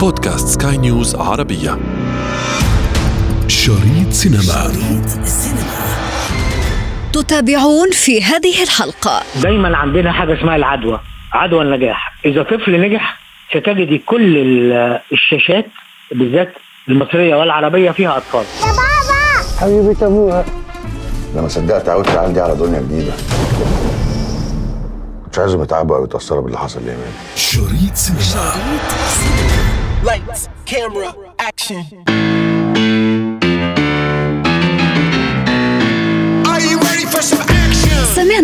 بودكاست سكاي نيوز عربية. شريط سينما. شريط تتابعون في هذه الحلقة. دايما عندنا حاجة اسمها العدوى عدوى النجاح. إذا طفل نجح ستجد كل الشاشات بالذات المصرية والعربية فيها أطفال. يا بابا! حبيبة أبوها لما صدقت عودت عندي على دنيا جديدة. مش عايزهم يتعبوا أو يتأثروا باللي حصل ليمان شريط سينما. Lights, camera, action.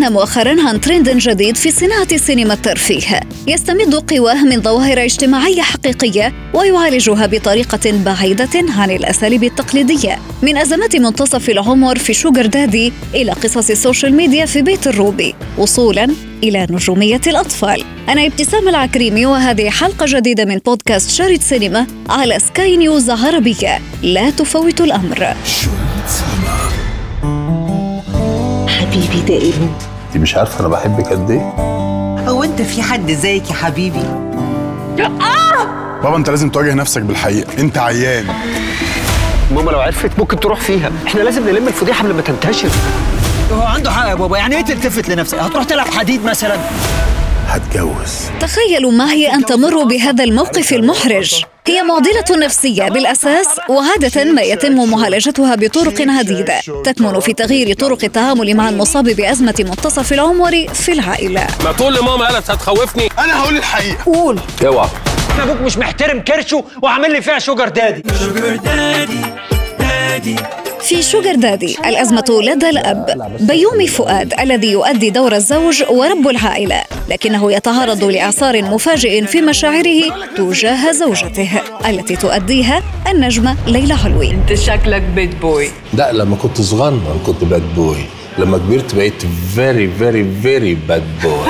مؤخرا عن ترند جديد في صناعة سينما الترفيه. يستمد قواه من ظواهر اجتماعية حقيقية ويعالجها بطريقة بعيدة عن الأساليب التقليدية. من أزمات منتصف العمر في sugar daddy إلى قصص ال social media في بيت الروبي وصولا إلى نجومية الأطفال. أنا ابتسام العكريمي وهذه حلقة جديدة من بودكاست شارد سينما على سكاي نيوز عربية. لا تفوت الأمر. حبيبي دائما. انت مش عارفة أنا بحبك قد إيه. هو أنت في حد زيك يا حبيبي؟ آه! بابا أنت لازم تواجه نفسك بالحقيقة. أنت عيان. ماما لو عرفت ممكن تروح فيها. إحنا لازم نلم الفضيحة قبل ما تنتشر. هو عنده حق يا بابا. يعني إيه تلتفت لنفسك؟ هتروح تلعب حديد مثلا؟ هتجوز. تخيلوا معي أن تمروا بهذا الموقف المحرج. هي معضلة نفسية بالأساس وعادة ما يتم معالجتها بطرق عديدة تكمن في تغيير طرق التعامل مع المصاب بأزمة منتصف العمر في العائلة. ما تقول لماما قالت هتخوفني. أنا هقول الحقيقة. قول. اوعى. أبوك مش محترم كرشه وعامل لي فيها sugar daddy sugar daddy daddy في sugar daddy الأزمة لدى الأب. بيومي فؤاد الذي يؤدي دور الزوج ورب العائلة. لكنه يتعرض لإعصار مفاجئ في مشاعره تجاه زوجته التي تؤديها النجمة ليلى علوي انت شكلك bad boy لا لما كنت صغنن كنت bad boy لما كبرت بقيت very very very bad boy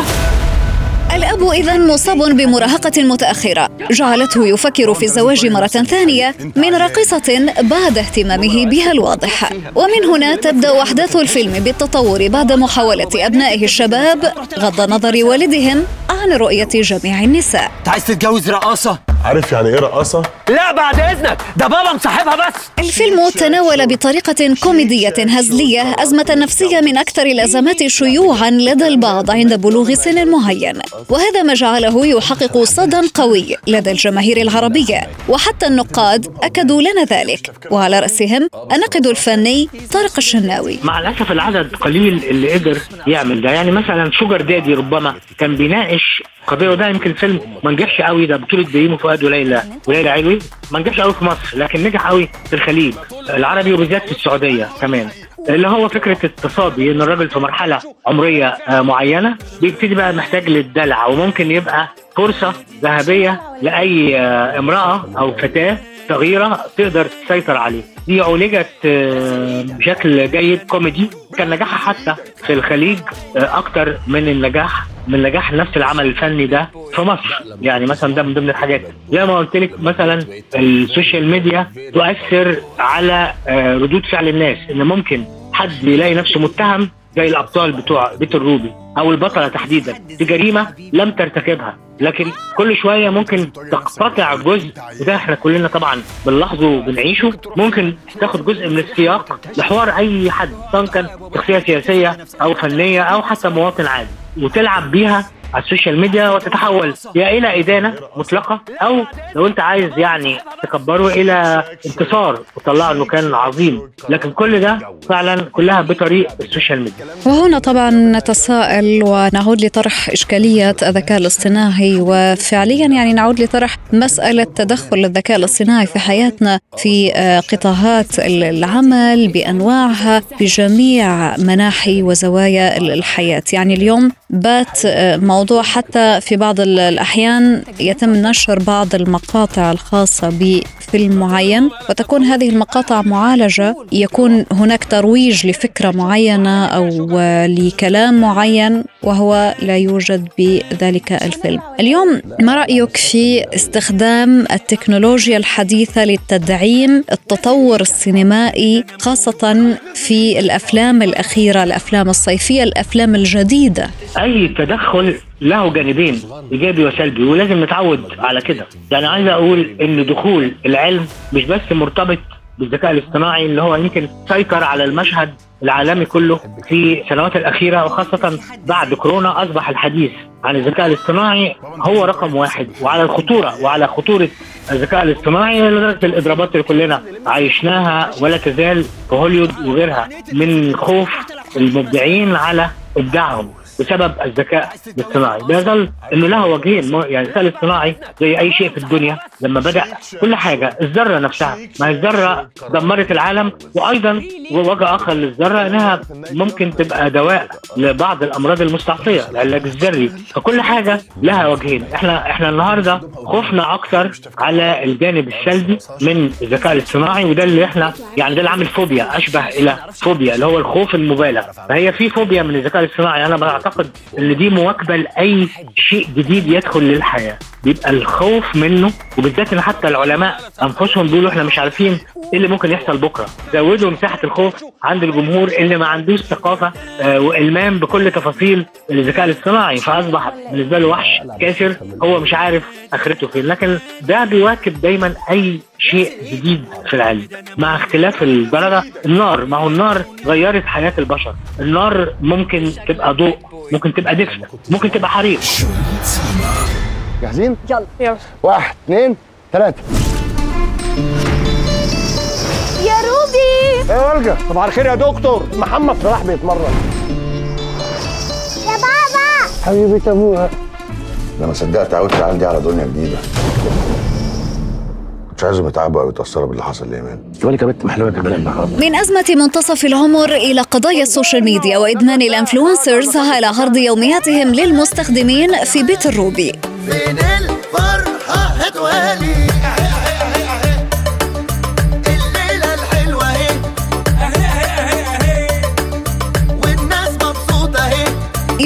الأب إذا مصاب بمراهقة متأخرة. جعلته يفكر في الزواج مرة ثانية من راقصة بعد اهتمامه بها الواضح. ومن هنا تبدأ أحداث الفيلم بالتطور بعد محاولة أبنائه الشباب غض نظر والدهم عن رؤية جميع النساء. عايز تتجوز رقاصة؟ عارف يعني إيه رقاصة؟ لا بعد إذنك. ده بابا مصاحبها بس. الفيلم تناول بطريقة كوميدية هزلية أزمة نفسية من أكثر الأزمات شيوعا لدى البعض عند بلوغ سن معين. وهذا ما جعله يحقق صدى قوي لدى الجماهير العربية. وحتى النقاد أكدوا لنا ذلك. وعلى رأسهم الناقد الفني طارق الشناوي. مع الأسف العدد قليل اللي قدر يعمل ده. يعني مثلا شوجر دادي ربما كان بيناقش قضية وده يمكن فيلم ما نجحش قوي ده بطولة بيومي فؤاد وليلى. وليلى علوي. ما نجحش قوي في مصر لكن نجح قوي في الخليج العربي وبالذات في السعودية كمان. اللي هو فكرة التصابي إن الراجل في مرحلة عمرية آه، معينة بيبتدي بقى محتاج للدلع وممكن يبقى فرصة ذهبية لأي آه، امرأة أو فتاة صغيرة تقدر تسيطر عليه. دي عولجت آه، بشكل جيد كوميدي. كان نجاحها حتى في الخليج أكتر من النجاح من نجاح نفس العمل الفني ده في مصر. يعني مثلا ده من ضمن الحاجات. زي ما قلت لك مثلا ال social media تؤثر على ردود فعل الناس إن ممكن حد يلاقي نفسه متهم زي الأبطال بتوع بيت الروبي أو البطلة تحديدا. في جريمة لم ترتكبها لكن كل شوية ممكن تقتطع جزء وده إحنا كلنا طبعا بنلاحظه وبنعيشه. ممكن تاخد جزء من السياق لحوار أي حد سواء كان شخصيه سياسية أو فنية أو حتى مواطن عادي وتلعب بيها على ال social media وتتحول يا إلى إدانة مطلقة أو لو أنت عايز يعني تكبره إلى انتصار وتطلعه إنه كان عظيم. لكن كل ده فعلا كلها بطريق ال social media. وهنا طبعا نتساءل ونعود لطرح إشكالية الذكاء الاصطناعي. وفعليا يعني نعود لطرح مسألة تدخل الذكاء الاصطناعي في حياتنا في آه، قطاعات العمل بأنواعها بجميع مناحي وزوايا الحياة. يعني اليوم بات آه، موضوع الموضوع حتى في بعض الأحيان يتم نشر بعض المقاطع الخاصة بفيلم معين وتكون هذه المقاطع معالجة يكون هناك ترويج لفكرة معينة أو لكلام معين وهو لا يوجد بذلك الفيلم. اليوم ما رأيك في استخدام التكنولوجيا الحديثة لتدعيم التطور السينمائي خاصة في الأفلام الأخيرة الأفلام الصيفية الأفلام الجديدة؟ أي تدخل له جانبين إيجابي وسلبي ولازم نتعود على كده. يعني عايز أقول إن دخول العلم مش بس مرتبط بالذكاء الاصطناعي اللي هو يمكن سيطر على المشهد العالمي كله في السنوات الأخيرة وخاصة بعد كورونا أصبح الحديث عن الذكاء الاصطناعي هو رقم واحد. وعلى الخطورة وعلى خطورة الذكاء الاصطناعي لدرجة الإضرابات اللي كلنا عايشناها ولا تزال في هوليوود وغيرها من خوف المبدعين على إبداعهم. بسبب الذكاء الاصطناعي. بيظل إنه له وجهين يعني الذكاء الاصطناعي زي أي شيء في الدنيا لما بدأ كل حاجة الذرة نفسها. ما الذرة دمرت العالم وأيضا وجه اخر للذره إنها ممكن تبقى دواء لبعض الأمراض المستعصية العلاج الذري. فكل حاجة لها وجهين. إحنا إحنا النهارده خوفنا أكثر على الجانب السلبي من الذكاء الاصطناعي وده اللي إحنا يعني ده اللي عامل فوبيا أشبه إلى فوبيا اللي هو الخوف المبالغ. فهي في فوبيا من الذكاء الاصطناعي أنا بعتقد إن دي مواكبة لأي شيء جديد يدخل للحياة. بيبقى الخوف منه وبالذات إن حتى العلماء أنفسهم بيقولوا إحنا مش عارفين إيه اللي ممكن يحصل بكرة. زودوا مساحه الخوف عند الجمهور اللي ما عندوش ثقافة آه، وإلمام بكل تفاصيل الذكاء الاصطناعي فأصبح بالنسبة له وحش كاسر هو مش عارف آخرته فين. لكن ده بيواكب دايما أي شيء جديد في العلم. مع اختلاف الدرجه النار ما هو النار غيرت حياة البشر. النار ممكن تبقى ضوء ممكن تبقى دفء ممكن تبقى حريق. جاهزين؟ يلا يلا. واحد اثنين ثلاثة. يا روبي. إيه يا ولجة صباح الخير يا دكتور. محمد صلاح بيتمرن. يا بابا. حبيبة أبوها. أنا ما صدقت عودت عندي على دنيا جديدة. مش عايزهم يتعبوا أو يتأثروا باللي حصل لإيمان ولك يا بنت كمان النهارده من أزمة منتصف العمر إلى قضايا ال social media وإدمان ال influencers على عرض يومياتهم للمستخدمين في بيت الروبي. فين الفرحة؟ هاتوها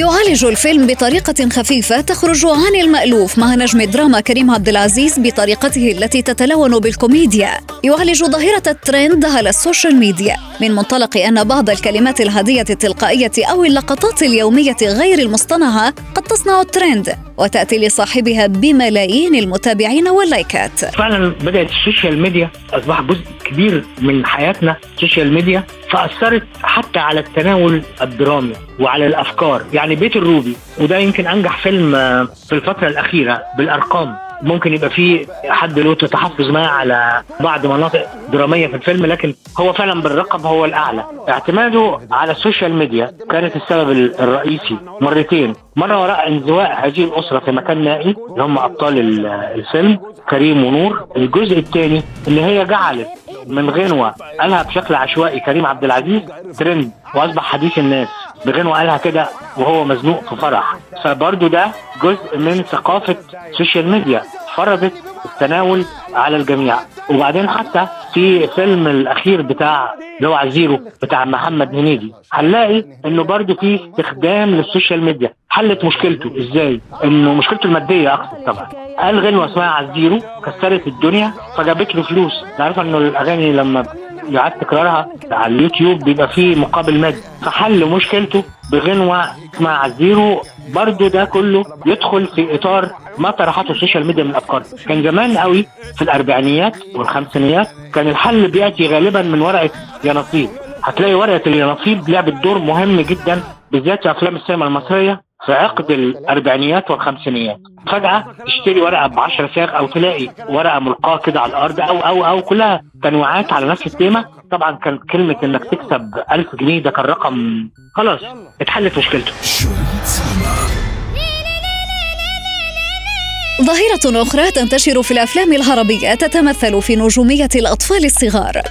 يعالج الفيلم بطريقة خفيفة تخرج عن المألوف مع نجم الدراما كريم عبد العزيز بطريقته التي تتلون بالكوميديا. يعالج ظاهرة الترند على ال social media من منطلق أن بعض الكلمات العادية التلقائية أو اللقطات اليومية غير المصطنعة قد تصنع الترند. وتأتي لصاحبها بملايين المتابعين واللايكات. فعلا بدأت ال social media أصبح جزء كبير من حياتنا ال social media فأثرت حتى على التناول الدرامي وعلى الأفكار. يعني بيت الروبي وده يمكن أنجح فيلم آه، في الفترة الأخيرة بالأرقام. ممكن يبقى فيه حد له تحفظ ما على بعض مناطق درامية في الفيلم لكن هو فعلا بالرقم هو الأعلى. اعتماده على ال social media كانت السبب الرئيسي مرتين. مرة وراء انزواء هذه الأسرة في مكان نائي اللي هم أبطال ال- الفيلم كريم ونور. الجزء الثاني ان هي جعلت من غنوة قالها بشكل عشوائي كريم عبد العزيز ترند وأصبح حديث الناس. بغنوه قالها كده وهو مزنوق في فرح. فبرضه ده جزء من ثقافة ال social media فرضت التناول على الجميع. وبعدين حتى في فيلم الأخير بتاع هو عزيرو بتاع محمد هنيدي هنلاقي إنه برضه في استخدام لل social media. حلت مشكلته. إزاي؟ إنه مشكلته المادية اقصد طبعا. قال غنوة اسمها عزيرو كسرت الدنيا فجابت له فلوس. عارفه إنه الأغاني لما يعاد تكرارها على اليوتيوب بيبقى فيه مقابل مادي. فحل مشكلته بغنوة اسمها عزيرو برضو ده كله يدخل في إطار ما طرحته ال social media من افكار كان زمان قوي في الأربعينيات والخمسينيات كان الحل بيأتي غالبا من ورقة يانصيب هتلاقي ورقة اليناصيب لعبت دور مهم جدا بالذات في أفلام السينما المصرية في عقد الأربعينيات والخمسينيات. فجأة تشتري ورقة ب 10 صاغ أو تلاقي ورقة ملقاة كده على الأرض أو أو أو كلها تنويعات على نفس التيمة. طبعا كان كلمة إنك تكسب 1000 جنيه ده كان رقم خلاص اتحلت مشكلته. ظاهرة أخرى تنتشر في الأفلام العربية تتمثل في نجومية الأطفال الصغار.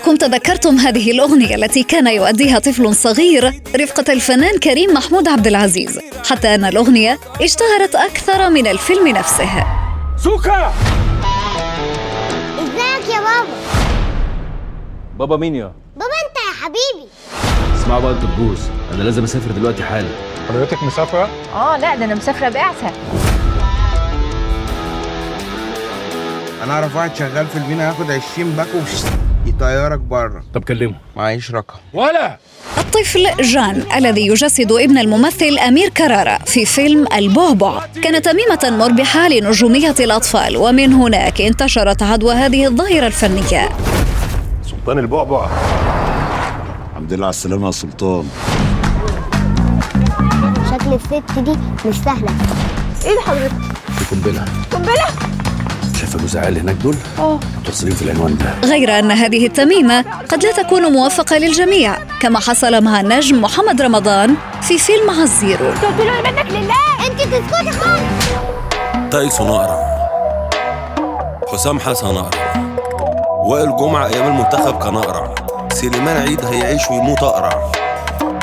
أنكم تذكرتم هذه الأغنية التي كان يؤديها طفل صغير رفقة الفنان كريم محمود عبد العزيز حتى أن الأغنية اشتهرت أكثر من الفيلم نفسه. سوكا! يا بابا؟ بابا مين يا؟ بابا انت يا حبيبي. اسمعوا بقى أنتوا الجوز أنا لازم أسافر دلوقتي حالا. حضرتك مسافرة؟ آه لا ده أنا مسافرة بعثة. أنا اعرف واحد شغال في المينا ياخد 20 باكو يطيرك بره طب كلمه. معيش رقم. ولا. الطفل جان الذي يجسد ابن الممثل أمير كرارة في فيلم البعبع. كان تميمة مربحة لنجومية الأطفال ومن هناك انتشرت عدوى هذه الظاهرة الفنية. سلطان البعبع. الحمد لله على السلامة يا سلطان. شكل الست دي مش سهلة. إيه ده حضرتك دي قنبلة. قنبلة؟ شايفه جوز عيال هناك دول؟ آه. متصلين في العنوان ده. غير أن هذه التميمة قد لا تكون موفقة للجميع كما حصل مع النجم محمد رمضان في فيلم عزيرو قلت له منك لله انت تسكتي خالص تايسون اقرع حسام حسن اقرع وائل جمعة أيام المنتخب كان اقرع سليمان عيد هيعيش ويموت اقرع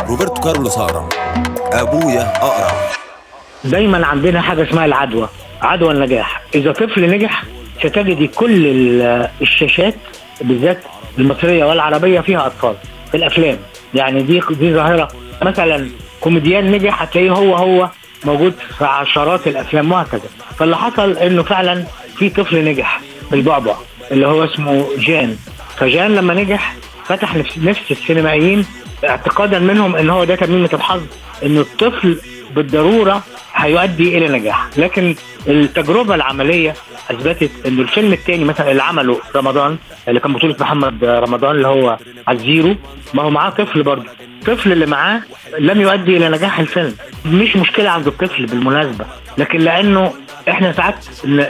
روبرتو كارلوس اقرع أبويا اقرع دايما عندنا حاجة اسمها العدوى. عدوى النجاح. إذا طفل نجح ستجدي كل ال- الشاشات بالذات المصرية والعربية فيها أطفال في الأفلام. يعني دي دي ظاهرة. مثلا كوميديان نجح هتلاقيه هو هو موجود في عشرات الأفلام وهكذا. فاللي حصل إنه فعلا في طفل نجح في البعبع اللي هو اسمه جان. فجان لما نجح فتح نفس السينمائيين اعتقادا منهم إن هو ده تميمه الحظ ان الطفل بالضرورة هيؤدي إلى نجاح. لكن التجربة العملية أثبتت ان الفيلم الثاني مثلا اللي عمله رمضان اللي كان بطولة محمد رمضان اللي هو عزيرو ما هو معاه طفل برضه. الطفل اللي معاه لم يؤدي إلى نجاح الفيلم. مش مشكلة عند الطفل بالمناسبة لكن لأنه إحنا ساعات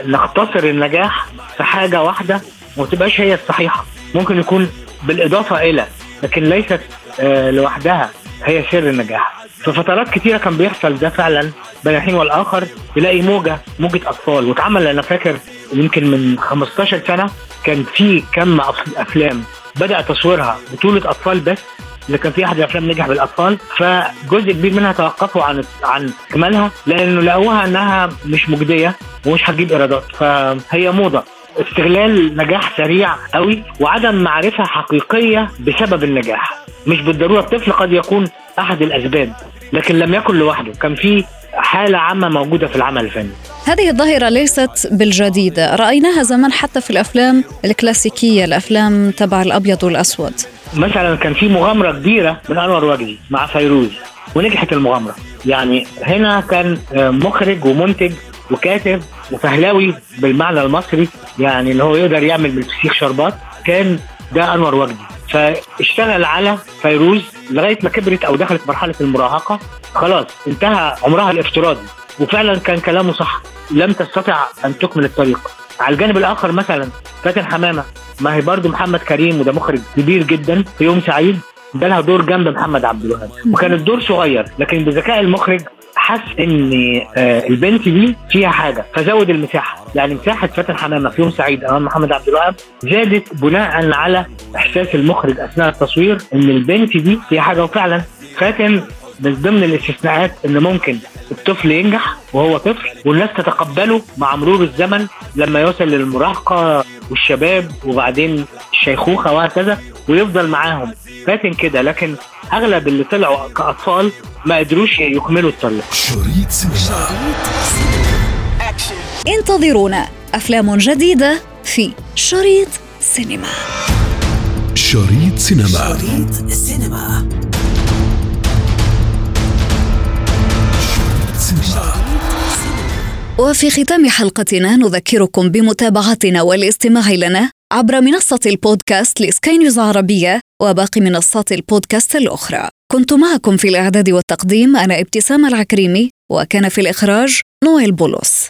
نختصر النجاح في حاجة واحدة وما تبقاش هي الصحيحة. ممكن يكون بالإضافة إلى لكن ليست آه، لوحدها هي سر النجاح. في فترات كتيرة كان بيحصل ده فعلا. بين الحين والآخر تلاقي موجة موجة أطفال. واتعمل أنا فاكر يمكن من 15 سنة كان في كم أفلام. بدأ تصويرها بطولة أطفال بس اللي كان في أحد الأفلام نجح بالأطفال. فجزء كبير منها توقفوا عن عن إكمالها لأنه لقوها إنها مش مجدية ومش هتجيب إيرادات. فهي موضة. استغلال نجاح سريع قوي وعدم معرفة حقيقية بسبب النجاح. مش بالضرورة الطفل قد يكون أحد الأسباب لكن لم يكن لوحده. كان في حالة عامة موجودة في العمل الفني. هذه الظاهرة ليست بالجديدة رأيناها زمان حتى في الأفلام الكلاسيكية الأفلام تبع الأبيض والأسود. مثلا كان في مغامرة كبيرة من أنور وجدي مع فيروز ونجحت المغامرة. يعني هنا كان مخرج ومنتج وكاتب وفهلاوي بالمعنى المصري يعني اللي هو يقدر يعمل بالفسيخ شربات. كان ده أنور وجدي فاشتغل على فيروز لغاية ما كبرت أو دخلت مرحلة المراهقة. خلاص انتهى عمرها الافتراضي. وفعلا كان كلامه صح. لم تستطع أن تكمل الطريق. على الجانب الآخر مثلا فاتن حمامة. ما هي برضه محمد كريم وده مخرج كبير جدا في يوم سعيد ده لها دور جنب محمد عبد الوهاب. وكان الدور صغير لكن بذكاء المخرج حس إن آه، البنت دي فيها حاجة فزود المساحة. يعني مساحة فاتن حمامة في يوم سعيد أمام محمد عبد الوهاب زادت بناء على إحساس المخرج أثناء التصوير إن البنت دي فيها حاجة. وفعلا فاتن من ضمن الاستثناءات إن ممكن الطفل ينجح وهو طفل والناس تتقبله مع مرور الزمن لما يوصل للمراهقة والشباب وبعدين الشيخوخة وهكذا ويفضل معاهم. فاتن كده لكن أغلب اللي طلعوا كأطفال ما قدروش يكملوا الطريق. شريط سينما. انتظرونا. أفلام جديدة في شريط سينما. شريط سينما. شريط سينما. وفي ختام حلقتنا نذكركم بمتابعتنا والاستماع لنا عبر منصة البودكاست لسكاي نيوز عربية وباقي منصات البودكاست الأخرى. كنت معكم في الإعداد والتقديم أنا ابتسام العكريمي وكان في الإخراج نويل بولس